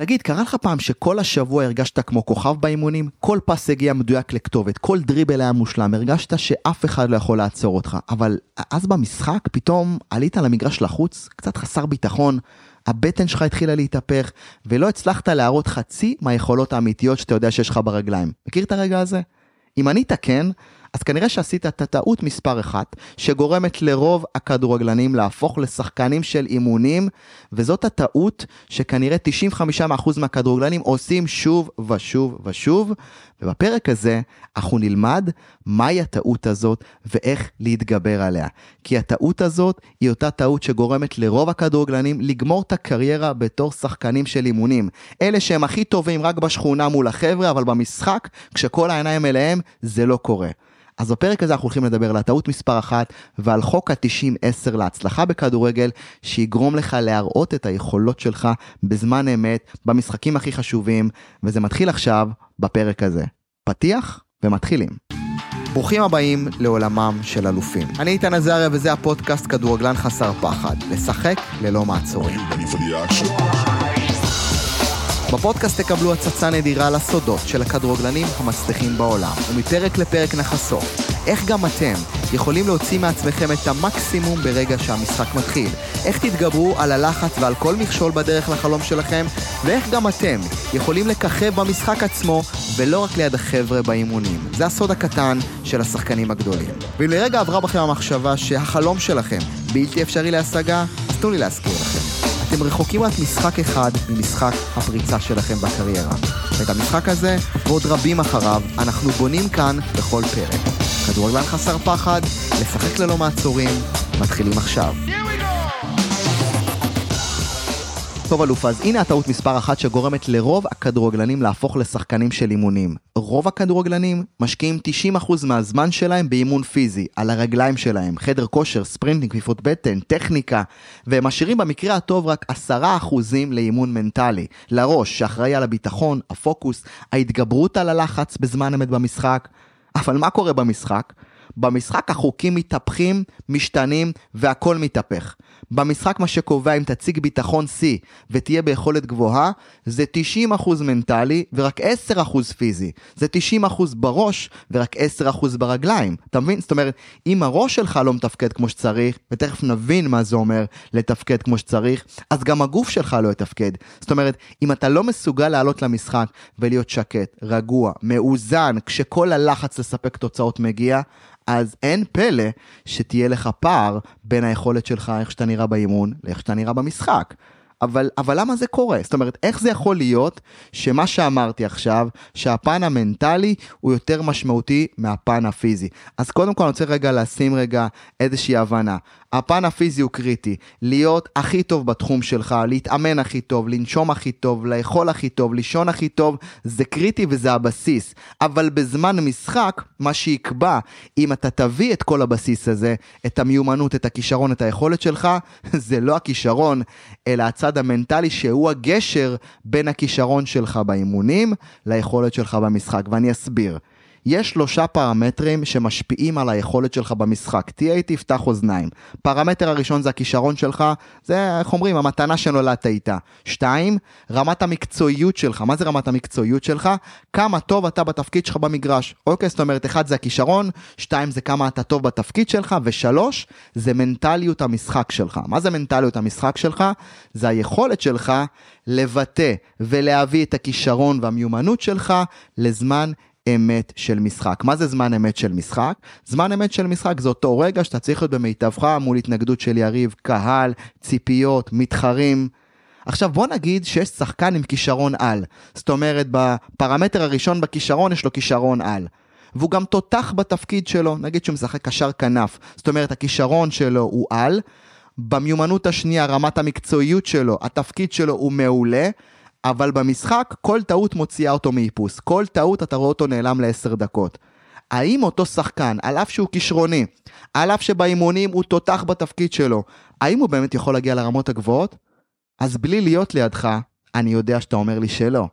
תגיד, קרה לך פעם שכל השבוע הרגשת כמו כוכב באימונים? כל פס הגיע מדויק לכתובת, כל דריבל היה מושלם, הרגשת שאף אחד לא יכול לעצור אותך. אבל אז במשחק פתאום עלית למגרש לחוץ, קצת חסר ביטחון, הבטן שלך התחילה להתהפך, ולא הצלחת להראות חצי מהיכולות האמיתיות שאתה יודע שיש לך ברגליים. מכיר את הרגע הזה? אם ענית כן, אז כנראה שעשית את הטעות מספר אחת, שגורמת לרוב הכדורגלנים להפוך לשחקנים של אימונים, וזאת הטעות שכנראה 95% מהכדורגלנים עושים שוב ושוב ושוב, ובפרק הזה אנחנו נלמד מהי הטעות הזאת ואיך להתגבר עליה. כי הטעות הזאת היא אותה טעות שגורמת לרוב הכדורגלנים לגמור את הקריירה בתור שחקנים של אימונים. אלה שהם הכי טובים רק בשכונה מול החבר'ה, אבל במשחק, כשכל העיניים אליהם, זה לא קורה. אז בפרק הזה אנחנו הולכים לדבר על הטעות מספר אחת ועל חוק ה-90-10 להצלחה בכדורגל, שיגרום לך להראות את היכולות שלך בזמן אמת, במשחקים הכי חשובים, וזה מתחיל עכשיו בפרק הזה. פתיח ומתחילים. ברוכים הבאים לעולמם של אלופים. אני איתן עזריה וזה הפודקאסט כדורגלן חסר פחד, לשחק ללא מעצורים. בפודקאסט תקבלו הצצה נדירה לסודות של הכדורגלנים המצליחים בעולם, ומפרק לפרק נחשוף איך גם אתם יכולים להוציא מעצמכם את המקסימום ברגע שהמשחק מתחיל, איך תתגברו על הלחץ ועל כל מכשול בדרך לחלום שלכם, ואיך גם אתם יכולים לככב במשחק עצמו, ולא רק ליד החבר'ה באימונים. זה הסוד הקטן של השחקנים הגדולים. ואם לרגע עברה בכם המחשבה שהחלום שלכם בלתי אפשרי להשגה, אז תנו לי להזכיר לכם. אתם רחוקים רק משחק אחד ממשחק הפריצה שלכם בקריירה. ואת המשחק הזה, ועוד רבים אחריו, אנחנו בונים כאן בכל פרק. כדורגלן חסר פחד, לשחק ללא מעצורים, מתחילים עכשיו. טוב אלוף, אז הנה הטעות מספר אחת שגורמת לרוב הכדורגלנים להפוך לשחקנים של אימונים. רוב הכדורגלנים משקיעים 90% מהזמן שלהם באימון פיזי, על הרגליים שלהם, חדר כושר, ספרינטינג, כפיפות בטן, טכניקה, והם משאירים במקרה הטוב רק 10% לאימון מנטלי, לראש, שאחראי על הביטחון, הפוקוס, ההתגברות על הלחץ בזמן אמת במשחק. אבל מה קורה במשחק? במשחק החוקים מתהפכים, משתנים והכל מתהפך. במשחק מה שקובע אם תציג ביטחון שיא ותהיה ביכולת גבוהה, זה 90% מנטלי ורק 10% פיזי. זה 90% בראש ורק 10% ברגליים. אתה מבין? זאת אומרת, אם הראש שלך לא מתפקד כמו שצריך, ותכף נבין מה זה אומר לתפקד כמו שצריך, אז גם הגוף שלך לא יתפקד. זאת אומרת, אם אתה לא מסוגל לעלות למשחק ולהיות שקט, רגוע, מאוזן, כשכל הלחץ לספק תוצאות מגיע, אז אין פלא שתהיה לך פער בין היכולת שלך, איך שאתה נראה באימון, לאיך שאתה נראה במשחק. אבל, אבל למה זה קורה? זאת אומרת, איך זה יכול להיות שמה שאמרתי עכשיו, שהפן המנטלי הוא יותר משמעותי מהפן הפיזי? אז קודם כל אני רוצה רגע לשים רגע איזושהי הבנה. הפן הפיזי הוא קריטי. להיות הכי טוב בתחום שלך, להתאמן הכי טוב, לנשום הכי טוב, לאכול הכי טוב, לישון הכי טוב, זה קריטי וזה הבסיס. אבל בזמן משחק, מה שיקבע, אם אתה תביא את כל הבסיס הזה, את המיומנות, את הכישרון, את היכולת שלך, זה לא הכישרון, אלא הצד המנטלי שהוא הגשר בין הכישרון שלך באימונים ליכולת שלך במשחק. ואני אסביר. יש שלושה פרמטרים שמשפיעים על היכולת שלך במשחק. תהיה איתי, פתח אוזניים. פרמטר הראשון זה הכישרון שלך, זה, איך אומרים, המתנה שנולדת איתה. שתיים, רמת המקצועיות שלך. מה זה רמת המקצועיות שלך? כמה טוב אתה בתפקיד שלך במגרש. אוקיי, זאת אומרת, אחד זה הכישרון, שתיים זה כמה אתה טוב בתפקיד שלך, ושלוש, זה מנטליות המשחק שלך. מה זה מנטליות המשחק שלך? זה היכולת שלך לבטא ולהביא את הכישרון והמיומנות שלך לזמן אמת של משחק. מה זה זמן אמת של משחק? זמן אמת של משחק זה אותו רגע שאתה צריך להיות במיטבך מול התנגדות של יריב, קהל, ציפיות, מתחרים. עכשיו בוא נגיד שיש שחקן עם כישרון על. זאת אומרת בפרמטר הראשון בכישרון יש לו כישרון על. והוא גם תותח בתפקיד שלו, נגיד שהוא משחק קשר כנף. זאת אומרת הכישרון שלו הוא על. במיומנות השנייה רמת המקצועיות שלו, התפקיד שלו הוא מעולה. אבל במשחק כל טעות מוציאה אותו מאיפוס. כל טעות אתה רואה אותו נעלם לעשר דקות. האם אותו שחקן, על אף שהוא כישרוני, על אף שבאימונים הוא תותח בתפקיד שלו, האם הוא באמת יכול להגיע לרמות הגבוהות? אז בלי להיות לידך, אני יודע שאתה אומר לי שלא.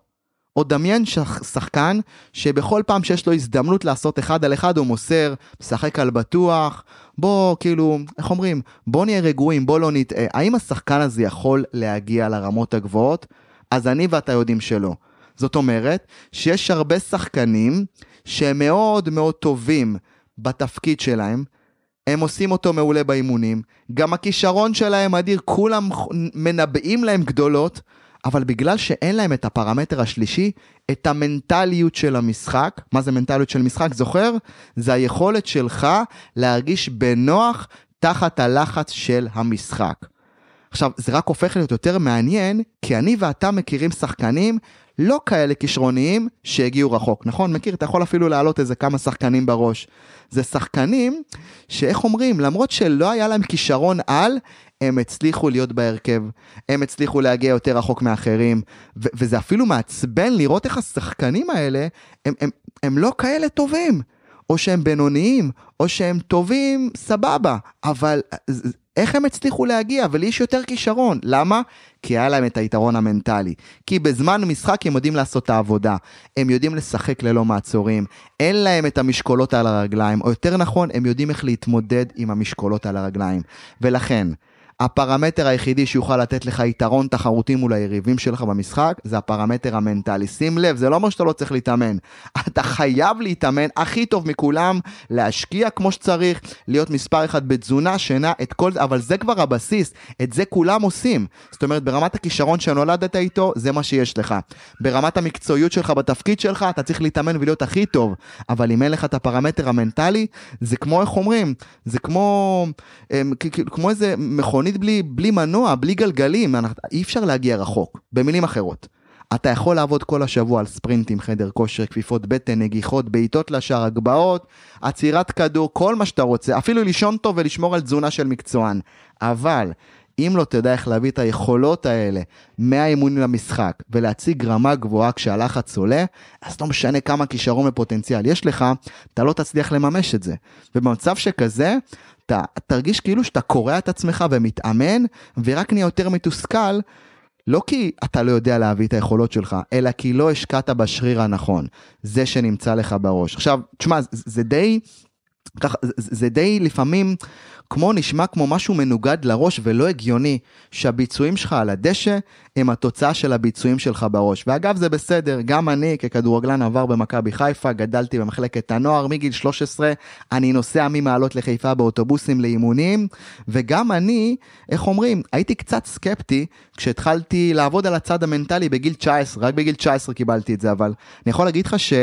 או דמיין שחקן שבכל פעם שיש לו הזדמנות לעשות אחד על אחד הוא מוסר, משחק על בטוח, בוא כאילו, איך אומרים, בוא נהיה רגועים, בוא לא נטעה. האם השחקן הזה יכול להגיע לרמות הגבוהות? אז אני ואתה יודעים שלא. זאת אומרת שיש הרבה שחקנים שהם מאוד מאוד טובים בתפקיד שלהם, הם עושים אותו מעולה באימונים, גם הכישרון שלהם אדיר, כולם מנבאים להם גדולות, אבל בגלל שאין להם את הפרמטר השלישי, את המנטליות של המשחק, מה זה מנטליות של משחק, זוכר? זה היכולת שלך להרגיש בנוח תחת הלחץ של המשחק. עכשיו, זה רק הופך להיות יותר מעניין, כי אני ואתה מכירים שחקנים לא כאלה כישרוניים שהגיעו רחוק, נכון? מכיר? אתה יכול אפילו להעלות איזה כמה שחקנים בראש. זה שחקנים שאיך אומרים, למרות שלא היה להם כישרון על, הם הצליחו להיות בהרכב, הם הצליחו להגיע יותר רחוק מאחרים, וזה אפילו מעצבן לראות איך השחקנים האלה, הם, הם, הם לא כאלה טובים. או שהם בינוניים, או שהם טובים, סבבה, אבל איך הם הצליחו להגיע? ולי יש יותר כישרון. למה? כי היה להם את היתרון המנטלי. כי בזמן משחק הם יודעים לעשות את העבודה. הם יודעים לשחק ללא מעצורים. אין להם את המשקולות על הרגליים, או יותר נכון, הם יודעים איך להתמודד עם המשקולות על הרגליים. ולכן, הפרמטר היחידי שיוכל לתת לך יתרון תחרותי מול היריבים שלך במשחק, זה הפרמטר המנטלי. שים לב, זה לא אומר שאתה לא צריך להתאמן. אתה חייב להתאמן הכי טוב מכולם, להשקיע כמו שצריך, להיות מספר אחד בתזונה, שינה, את כל זה, אבל זה כבר הבסיס, את זה כולם עושים. זאת אומרת, ברמת הכישרון שנולדת איתו, זה מה שיש לך. ברמת המקצועיות שלך בתפקיד שלך, אתה צריך להתאמן ולהיות הכי טוב. אבל אם אין לך את הפרמטר המנטלי, זה כמו, איך אומרים? זה כמו, כמו איזה מכונית. מכונית בלי, בלי מנוע, בלי גלגלים, אי אפשר להגיע רחוק. במילים אחרות, אתה יכול לעבוד כל השבוע על ספרינטים, חדר כושר, כפיפות בטן, נגיחות, בעיטות לשער, הגבהות, עצירת כדור, כל מה שאתה רוצה, אפילו לישון טוב ולשמור על תזונה של מקצוען. אבל אם לא תדע איך להביא את היכולות האלה מהאימונים למשחק ולהציג רמה גבוהה כשהלחץ עולה, אז לא משנה כמה כישרון ופוטנציאל יש לך, אתה לא תצליח לממש את זה. ובמצב שכזה, אתה תרגיש כאילו שאתה קורע את עצמך ומתאמן, ורק נהיה יותר מתוסכל, לא כי אתה לא יודע להביא את היכולות שלך, אלא כי לא השקעת בשריר הנכון, זה שנמצא לך בראש. עכשיו, תשמע, זה, די, זה די לפעמים כמו נשמע כמו משהו מנוגד לראש ולא הגיוני, שהביצועים שלך על הדשא הם התוצאה של הביצועים שלך בראש. ואגב זה בסדר, גם אני ככדורגלן עבר במכבי חיפה, גדלתי במחלקת הנוער מגיל 13, אני נוסע ממעלות לחיפה באוטובוסים לאימונים, וגם אני, איך אומרים, הייתי קצת סקפטי כשהתחלתי לעבוד על הצד המנטלי בגיל 19, רק בגיל 19 קיבלתי את זה, אבל אני יכול להגיד לך ש...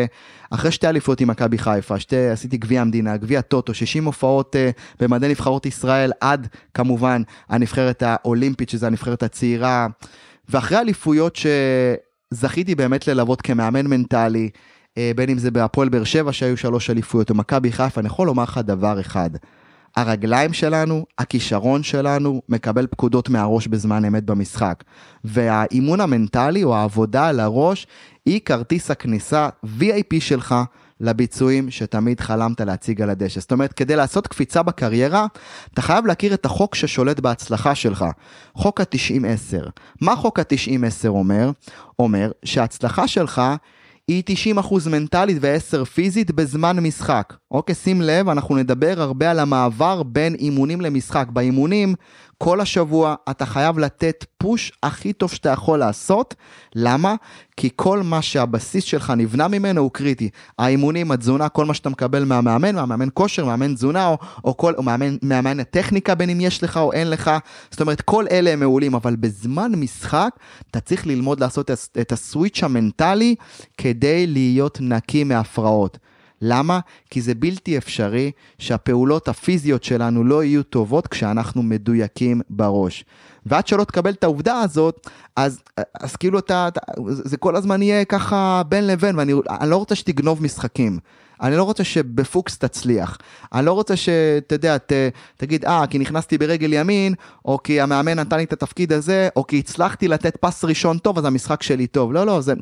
אחרי שתי אליפויות עם מכבי חיפה, שתי, עשיתי גביע המדינה, גביע טוטו, 60 הופעות uh, במדי נבחרות ישראל, עד כמובן הנבחרת האולימפית, שזה הנבחרת הצעירה, ואחרי אליפויות שזכיתי באמת ללוות כמאמן מנטלי, uh, בין אם זה בהפועל באר שבע שהיו שלוש אליפויות, או מכבי חיפה, אני יכול לומר לך דבר אחד. הרגליים שלנו, הכישרון שלנו, מקבל פקודות מהראש בזמן אמת במשחק. והאימון המנטלי או העבודה על הראש היא כרטיס הכניסה VIP שלך לביצועים שתמיד חלמת להציג על הדשא. זאת אומרת, כדי לעשות קפיצה בקריירה, אתה חייב להכיר את החוק ששולט בהצלחה שלך, חוק ה-90-10. מה חוק ה-90-10 אומר? אומר שההצלחה שלך היא 90% מנטלית ו-10 פיזית בזמן משחק. אוקיי, שים לב, אנחנו נדבר הרבה על המעבר בין אימונים למשחק. באימונים, כל השבוע אתה חייב לתת פוש הכי טוב שאתה יכול לעשות. למה? כי כל מה שהבסיס שלך נבנה ממנו הוא קריטי. האימונים, התזונה, כל מה שאתה מקבל מהמאמן, מהמאמן כושר, מאמן תזונה, או, או, כל, או מאמן, מאמן הטכניקה בין אם יש לך או אין לך. זאת אומרת, כל אלה הם מעולים, אבל בזמן משחק אתה צריך ללמוד לעשות את הסוויץ' המנטלי כדי להיות נקי מהפרעות. למה? כי זה בלתי אפשרי שהפעולות הפיזיות שלנו לא יהיו טובות כשאנחנו מדויקים בראש. ועד שלא תקבל את העובדה הזאת, אז, אז כאילו אתה, אתה, זה כל הזמן יהיה ככה בין לבין, ואני לא רוצה שתגנוב משחקים. אני לא רוצה שבפוקס תצליח. אני לא רוצה שאתה יודע, ת, תגיד, אה, כי נכנסתי ברגל ימין, או כי המאמן נתן לי את התפקיד הזה, או כי הצלחתי לתת פס ראשון טוב, אז המשחק שלי טוב. לא, לא, זה...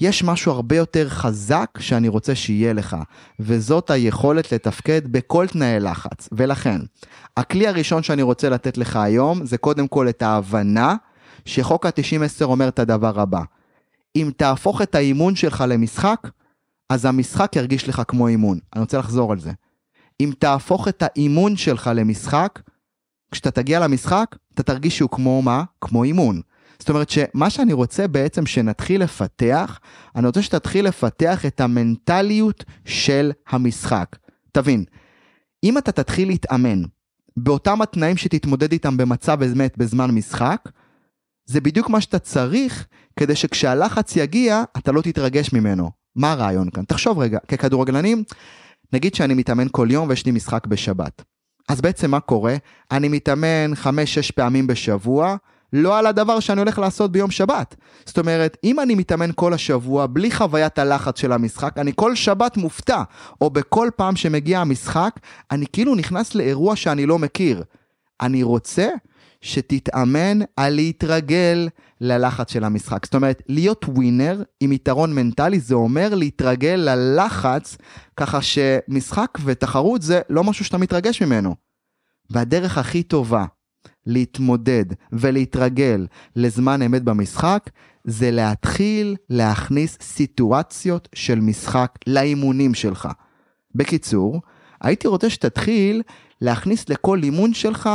יש משהו הרבה יותר חזק שאני רוצה שיהיה לך, וזאת היכולת לתפקד בכל תנאי לחץ. ולכן, הכלי הראשון שאני רוצה לתת לך היום, זה קודם כל את ההבנה שחוק ה-90-10 אומר את הדבר הבא. אם תהפוך את האימון שלך למשחק, אז המשחק ירגיש לך כמו אימון. אני רוצה לחזור על זה. אם תהפוך את האימון שלך למשחק, כשאתה תגיע למשחק, אתה תרגיש שהוא כמו מה? כמו אימון. זאת אומרת שמה שאני רוצה בעצם שנתחיל לפתח, אני רוצה שתתחיל לפתח את המנטליות של המשחק. תבין, אם אתה תתחיל להתאמן באותם התנאים שתתמודד איתם במצב אמת בזמן משחק, זה בדיוק מה שאתה צריך כדי שכשהלחץ יגיע, אתה לא תתרגש ממנו. מה הרעיון כאן? תחשוב רגע, ככדורגלנים, נגיד שאני מתאמן כל יום ויש לי משחק בשבת. אז בעצם מה קורה? אני מתאמן 5-6 פעמים בשבוע, לא על הדבר שאני הולך לעשות ביום שבת. זאת אומרת, אם אני מתאמן כל השבוע בלי חוויית הלחץ של המשחק, אני כל שבת מופתע, או בכל פעם שמגיע המשחק, אני כאילו נכנס לאירוע שאני לא מכיר. אני רוצה שתתאמן על להתרגל ללחץ של המשחק. זאת אומרת, להיות ווינר עם יתרון מנטלי זה אומר להתרגל ללחץ, ככה שמשחק ותחרות זה לא משהו שאתה מתרגש ממנו. והדרך הכי טובה להתמודד ולהתרגל לזמן אמת במשחק, זה להתחיל להכניס סיטואציות של משחק לאימונים שלך. בקיצור, הייתי רוצה שתתחיל להכניס לכל אימון שלך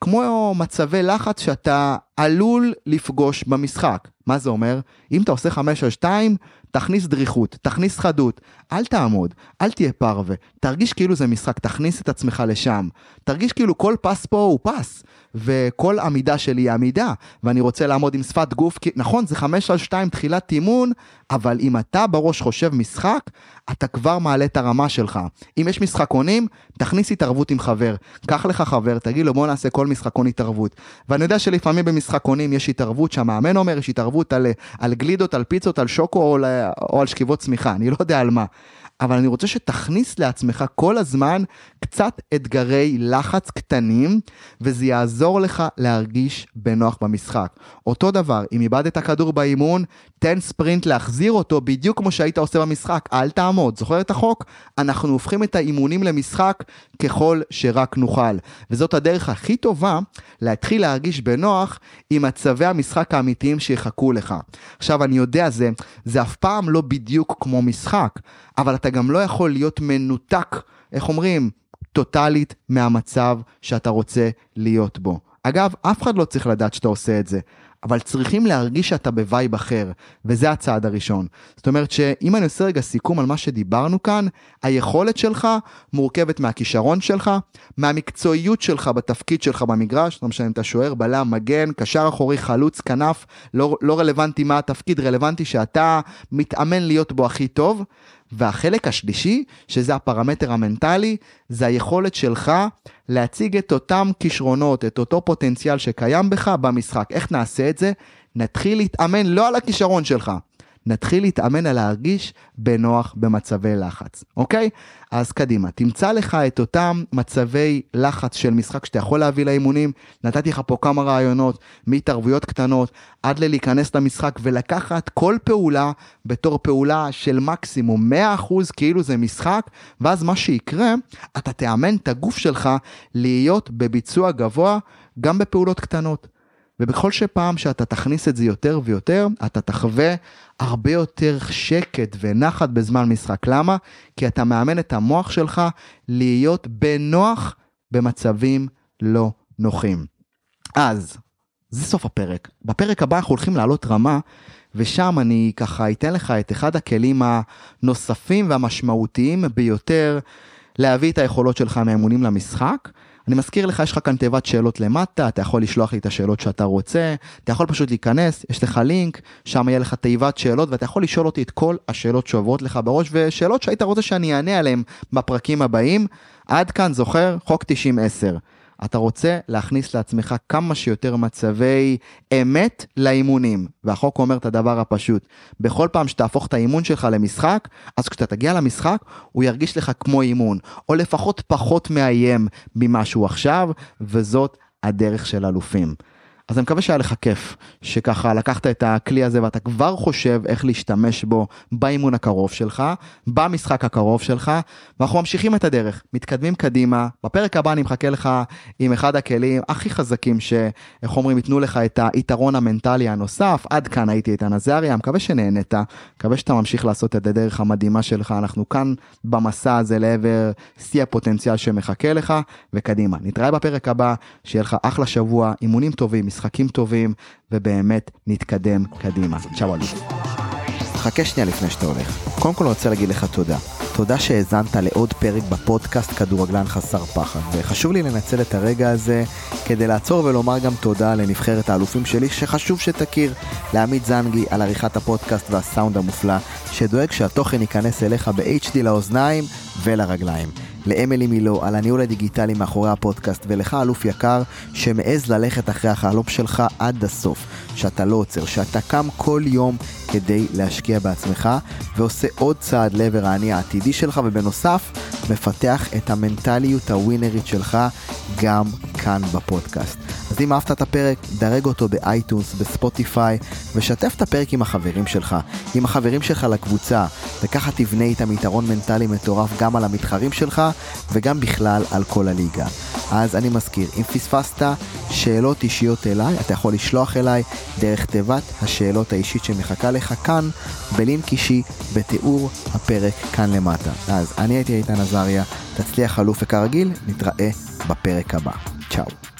כמו מצבי לחץ שאתה עלול לפגוש במשחק. מה זה אומר? אם אתה עושה 5 על 2, תכניס דריכות, תכניס חדות, אל תעמוד, אל תהיה פרווה, תרגיש כאילו זה משחק, תכניס את עצמך לשם. תרגיש כאילו כל פס פה הוא פס, וכל עמידה שלי היא עמידה, ואני רוצה לעמוד עם שפת גוף, כי נכון, זה 5 על 2 תחילת אימון, אבל אם אתה בראש חושב משחק, אתה כבר מעלה את הרמה שלך. אם יש משחקונים, תכניס התערבות עם חבר. קח לך חבר, תגיד לו בוא נעשה כל משחקון התערבות. ואני יודע שלפעמים במשחקונים יש התערבות שהמאמן אומר, יש התערבות על, על גלידות, על פיצות, על שוקו או, או על שכיבות צמיחה, אני לא יודע על מה. אבל אני רוצה שתכניס לעצמך כל הזמן קצת אתגרי לחץ קטנים, וזה יעזור לך להרגיש בנוח במשחק. אותו דבר, אם איבדת כדור באימון, תן ספרינט להחזיר אותו בדיוק כמו שהיית עושה במשחק, אל תעמוד. זוכר את החוק? אנחנו הופכים את האימונים למשחק ככל שרק נוכל. וזאת הדרך הכי טובה להתחיל להרגיש בנוח עם מצבי המשחק האמיתיים שיחכו לך. עכשיו, אני יודע, זה, זה אף פעם לא בדיוק כמו משחק, אבל אתה גם לא יכול להיות מנותק, איך אומרים? טוטאלית מהמצב שאתה רוצה להיות בו. אגב, אף אחד לא צריך לדעת שאתה עושה את זה. אבל צריכים להרגיש שאתה ב vibe אחר, וזה הצעד הראשון. זאת אומרת שאם אני עושה רגע סיכום על מה שדיברנו כאן, היכולת שלך מורכבת מהכישרון שלך, מהמקצועיות שלך בתפקיד שלך במגרש, לא משנה אם אתה שוער, בלם, מגן, קשר אחורי, חלוץ, כנף, לא, לא רלוונטי מה התפקיד, רלוונטי שאתה מתאמן להיות בו הכי טוב. והחלק השלישי, שזה הפרמטר המנטלי, זה היכולת שלך להציג את אותם כישרונות, את אותו פוטנציאל שקיים בך במשחק. איך נעשה את זה? נתחיל להתאמן לא על הכישרון שלך, נתחיל להתאמן על להרגיש בנוח במצבי לחץ, אוקיי? אז קדימה, תמצא לך את אותם מצבי לחץ של משחק שאתה יכול להביא לאימונים. נתתי לך פה כמה רעיונות, מהתערבויות קטנות עד ללהיכנס למשחק ולקחת כל פעולה בתור פעולה של מקסימום 100% כאילו זה משחק, ואז מה שיקרה, אתה תאמן את הגוף שלך להיות בביצוע גבוה גם בפעולות קטנות. ובכל שפעם שאתה תכניס את זה יותר ויותר, אתה תחווה הרבה יותר שקט ונחת בזמן משחק. למה? כי אתה מאמן את המוח שלך להיות בנוח במצבים לא נוחים. אז, זה סוף הפרק. בפרק הבא אנחנו הולכים לעלות רמה, ושם אני ככה אתן לך את אחד הכלים הנוספים והמשמעותיים ביותר להביא את היכולות שלך מאמונים למשחק. אני מזכיר לך, יש לך כאן תיבת שאלות למטה, אתה יכול לשלוח לי את השאלות שאתה רוצה, אתה יכול פשוט להיכנס, יש לך לינק, שם יהיה לך תיבת שאלות, ואתה יכול לשאול אותי את כל השאלות שעוברות לך בראש, ושאלות שהיית רוצה שאני אענה עליהן בפרקים הבאים. עד כאן, זוכר? חוק 90-10. אתה רוצה להכניס לעצמך כמה שיותר מצבי אמת לאימונים. והחוק אומר את הדבר הפשוט, בכל פעם שתהפוך את האימון שלך למשחק, אז כשאתה תגיע למשחק, הוא ירגיש לך כמו אימון, או לפחות פחות מאיים ממה שהוא עכשיו, וזאת הדרך של אלופים. אז אני מקווה שהיה לך כיף, שככה לקחת את הכלי הזה ואתה כבר חושב איך להשתמש בו באימון הקרוב שלך, במשחק הקרוב שלך, ואנחנו ממשיכים את הדרך, מתקדמים קדימה. בפרק הבא אני מחכה לך עם אחד הכלים הכי חזקים שאיך אומרים, ייתנו לך את היתרון המנטלי הנוסף. עד כאן הייתי איתן עזריה, מקווה שנהנית, מקווה שאתה ממשיך לעשות את הדרך המדהימה שלך, אנחנו כאן במסע הזה לעבר שיא הפוטנציאל שמחכה לך, וקדימה. נתראה בפרק הבא, שיהיה לך אחלה שבוע, אימונים טובים, משחקים טובים, ובאמת נתקדם קדימה. צ'או אלוף. חכה שנייה לפני שאתה הולך. קודם כל רוצה להגיד לך תודה. תודה שהאזנת לעוד פרק בפודקאסט כדורגלן חסר פחד, וחשוב לי לנצל את הרגע הזה כדי לעצור ולומר גם תודה לנבחרת האלופים שלי, שחשוב שתכיר, לעמית זנגי על עריכת הפודקאסט והסאונד המופלא, שדואג שהתוכן ייכנס אליך ב-HD לאוזניים ולרגליים. לאמילי מילו על הניהול הדיגיטלי מאחורי הפודקאסט, ולך אלוף יקר שמעז ללכת אחרי החלום שלך עד הסוף, שאתה לא עוצר, שאתה קם כל יום כדי להשקיע בעצמך, ועושה עוד צעד לעבר האני העתידי שלך, ובנוסף, מפתח את המנטליות הווינרית שלך גם כאן בפודקאסט. אז אם אהבת את הפרק, דרג אותו באייטונס, בספוטיפיי, ושתף את הפרק עם החברים שלך, עם החברים שלך לקבוצה, וככה תבנה איתם יתרון מנטלי מטורף גם על המתחרים שלך, וגם בכלל על כל הליגה. אז אני מזכיר, אם פספסת שאלות אישיות אליי, אתה יכול לשלוח אליי דרך תיבת השאלות האישית שמחכה לך כאן, בלינק אישי, בתיאור הפרק כאן למטה. אז אני הייתי איתן עזריה, תצליח אלוף וכרגיל, נתראה בפרק הבא. צ'או.